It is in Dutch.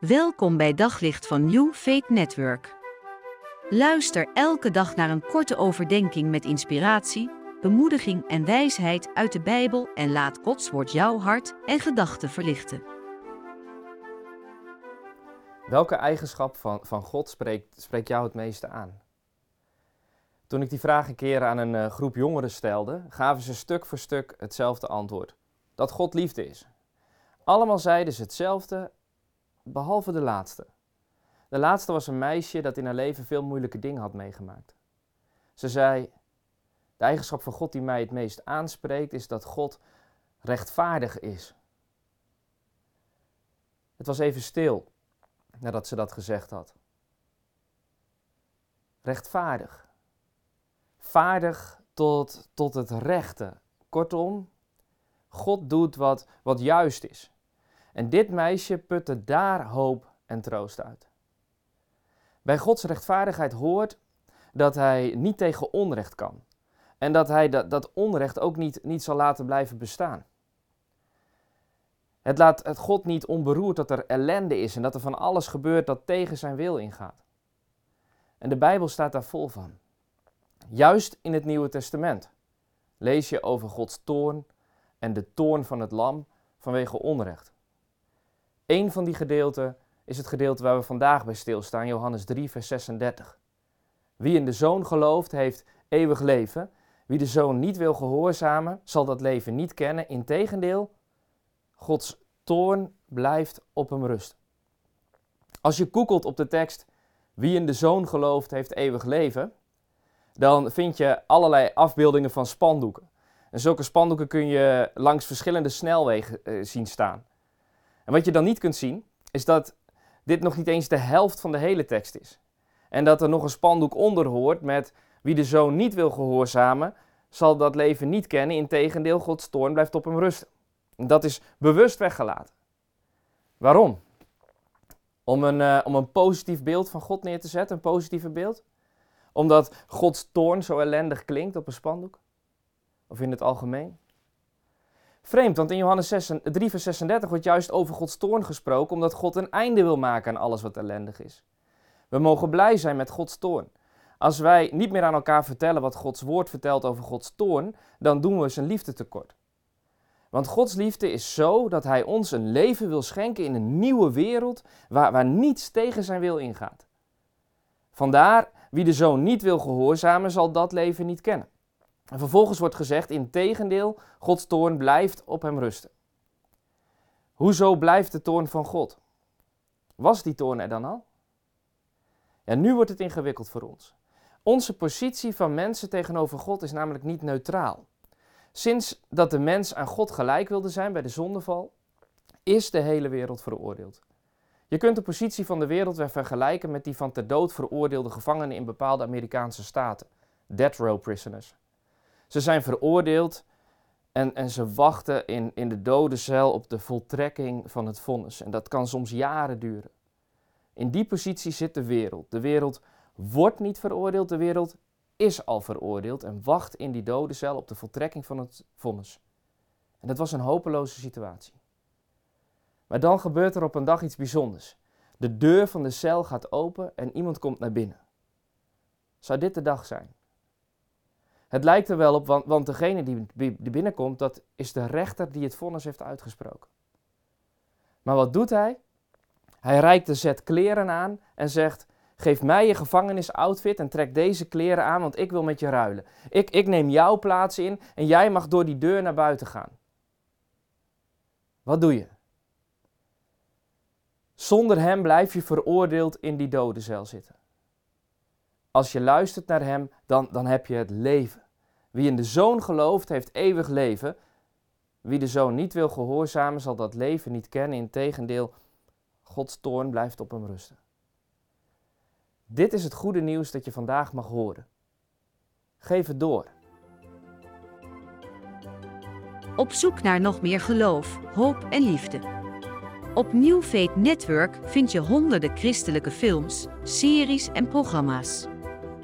Welkom bij Daglicht van New Faith Network. Luister elke dag naar een korte overdenking met inspiratie, bemoediging en wijsheid uit de Bijbel en laat Gods woord jouw hart en gedachten verlichten. Welke eigenschap van, van God spreekt, spreekt jou het meeste aan? Toen ik die vraag een keer aan een uh, groep jongeren stelde, gaven ze stuk voor stuk hetzelfde antwoord: dat God liefde is. Allemaal zeiden ze hetzelfde behalve de laatste. De laatste was een meisje dat in haar leven veel moeilijke dingen had meegemaakt. Ze zei: De eigenschap van God die mij het meest aanspreekt is dat God rechtvaardig is. Het was even stil nadat ze dat gezegd had. Rechtvaardig. Vaardig tot, tot het rechte. Kortom, God doet wat, wat juist is. En dit meisje putte daar hoop en troost uit. Bij Gods rechtvaardigheid hoort dat hij niet tegen onrecht kan. En dat hij dat, dat onrecht ook niet, niet zal laten blijven bestaan. Het laat het God niet onberoerd dat er ellende is en dat er van alles gebeurt dat tegen zijn wil ingaat. En de Bijbel staat daar vol van. Juist in het Nieuwe Testament lees je over Gods toorn en de toorn van het lam vanwege onrecht. Eén van die gedeelten is het gedeelte waar we vandaag bij stilstaan, Johannes 3, vers 36. Wie in de Zoon gelooft, heeft eeuwig leven. Wie de Zoon niet wil gehoorzamen, zal dat leven niet kennen. Integendeel, Gods toorn blijft op hem rusten. Als je googelt op de tekst wie in de Zoon gelooft, heeft eeuwig leven, dan vind je allerlei afbeeldingen van spandoeken. En zulke spandoeken kun je langs verschillende snelwegen eh, zien staan. En wat je dan niet kunt zien, is dat dit nog niet eens de helft van de hele tekst is. En dat er nog een spandoek onder hoort met wie de zoon niet wil gehoorzamen, zal dat leven niet kennen. Integendeel, Gods toorn blijft op hem rusten. En dat is bewust weggelaten. Waarom? Om een, uh, om een positief beeld van God neer te zetten, een positieve beeld? Omdat Gods toorn zo ellendig klinkt op een spandoek? Of in het algemeen? Vreemd, want in Johannes 6, 3 vers 36 wordt juist over Gods toorn gesproken, omdat God een einde wil maken aan alles wat ellendig is. We mogen blij zijn met Gods toorn. Als wij niet meer aan elkaar vertellen wat Gods woord vertelt over Gods toorn, dan doen we zijn liefde tekort. Want Gods liefde is zo dat Hij ons een leven wil schenken in een nieuwe wereld waar, waar niets tegen zijn wil ingaat. Vandaar, wie de zoon niet wil gehoorzamen, zal dat leven niet kennen. En vervolgens wordt gezegd, in tegendeel, Gods toorn blijft op hem rusten. Hoezo blijft de toorn van God? Was die toorn er dan al? Ja, nu wordt het ingewikkeld voor ons. Onze positie van mensen tegenover God is namelijk niet neutraal. Sinds dat de mens aan God gelijk wilde zijn bij de zondeval, is de hele wereld veroordeeld. Je kunt de positie van de wereld weer vergelijken met die van ter dood veroordeelde gevangenen in bepaalde Amerikaanse staten, death row prisoners. Ze zijn veroordeeld en, en ze wachten in, in de dode cel op de voltrekking van het vonnis. En dat kan soms jaren duren. In die positie zit de wereld. De wereld wordt niet veroordeeld, de wereld is al veroordeeld en wacht in die dode cel op de voltrekking van het vonnis. En dat was een hopeloze situatie. Maar dan gebeurt er op een dag iets bijzonders. De deur van de cel gaat open en iemand komt naar binnen. Zou dit de dag zijn? Het lijkt er wel op, want, degene die, die binnenkomt, dat is de rechter die het vonnis heeft uitgesproken. Maar wat doet hij? Hij reikt een set kleren aan en zegt: Geef mij je gevangenisoutfit en trek deze kleren aan, want ik wil met je ruilen. Ik, ik neem jouw plaats in en jij mag door die deur naar buiten gaan. Wat doe je? Zonder hem blijf je veroordeeld in die dodencel zitten. Als je luistert naar Hem, dan, dan heb je het leven. Wie in de Zoon gelooft, heeft eeuwig leven. Wie de Zoon niet wil gehoorzamen, zal dat leven niet kennen. Integendeel, Gods toorn blijft op hem rusten. Dit is het goede nieuws dat je vandaag mag horen. Geef het door. Op zoek naar nog meer geloof, hoop en liefde. Op New Faith Network vind je honderden christelijke films, series en programma's.